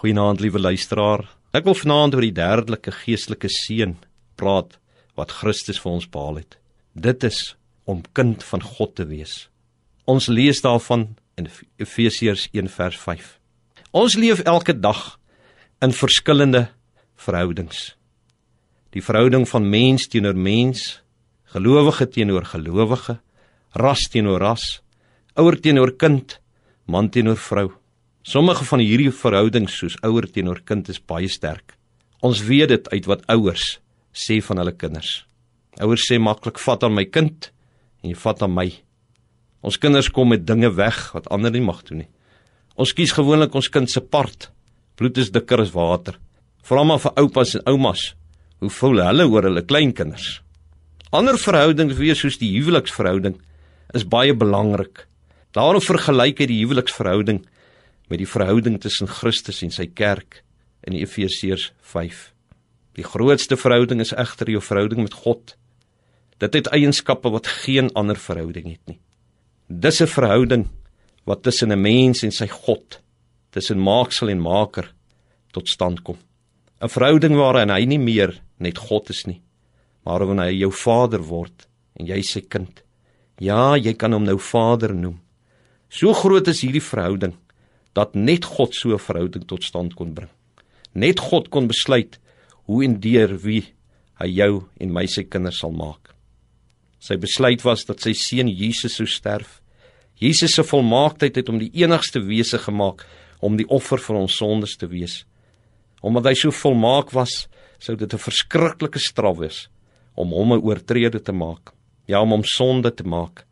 Goeienaand liewe luisteraar. Ek wil vanaand oor die derdelike geestelike seën praat wat Christus vir ons behaal het. Dit is om kind van God te wees. Ons lees daarvan in Efesiërs 1:5. Ons leef elke dag in verskillende verhoudings. Die verhouding van mens teenoor mens, gelowige teenoor gelowige, ras teenoor ras, ouer teenoor kind, man teenoor vrou. Sommige van hierdie verhoudings soos ouer teenoor kind is baie sterk. Ons weet dit uit wat ouers sê van hulle kinders. Ouers sê maklik vat aan my kind en jy vat aan my. Ons kinders kom met dinge weg wat ander nie mag doen nie. Ons kies gewoonlik ons kind se part. Bloed is dikker as water. Vra maar vir oupas en oumas hoe voel hulle oor hulle kleinkinders. Ander verhoudings wees soos die huweliksverhouding is baie belangrik. Daarom vergelyk hy die huweliksverhouding met die verhouding tussen Christus en sy kerk in Efesiërs 5. Die grootste verhouding is egter jou verhouding met God. Dit het eienskappe wat geen ander verhouding het nie. Dis 'n verhouding wat tussen 'n mens en sy God, tussen maaksel en maker tot stand kom. 'n Verhouding waarin hy nie meer net God is nie, maar wanneer hy jou Vader word en jy sy kind. Ja, jy kan hom nou Vader noem. So groot is hierdie verhouding dat net God so 'n verhouding tot stand kon bring. Net God kon besluit hoe en deur wie hy jou en my se kinders sal maak. Sy besluit was dat sy seun Jesus sou sterf. Jesus se volmaaktheid het hom die enigste wese gemaak om die offer vir ons sondes te wees. Omdat hy so volmaak was, sou dit 'n verskriklike straf wees om hom 'n oortrede te maak, ja om hom sonde te maak.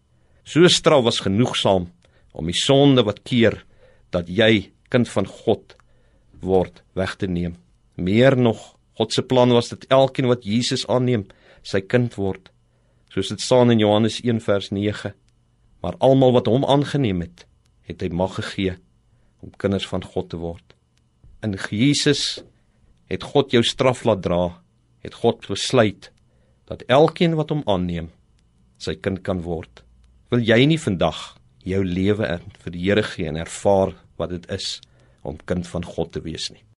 So straf was genoegsaam om die sonde wat keer dat jy kind van God word weg te neem. Meer nog, God se plan was dat elkeen wat Jesus aanneem, sy kind word. Soos dit staan in Johannes 1 vers 9. Maar almal wat hom aangeneem het, het hy mag gegee om kinders van God te word. In Jesus het God jou straf laat dra, het God besluit dat elkeen wat hom aanneem, sy kind kan word. Wil jy nie vandag jou lewe in vir die Here gee en ervaar wat dit is om kind van God te wees nie.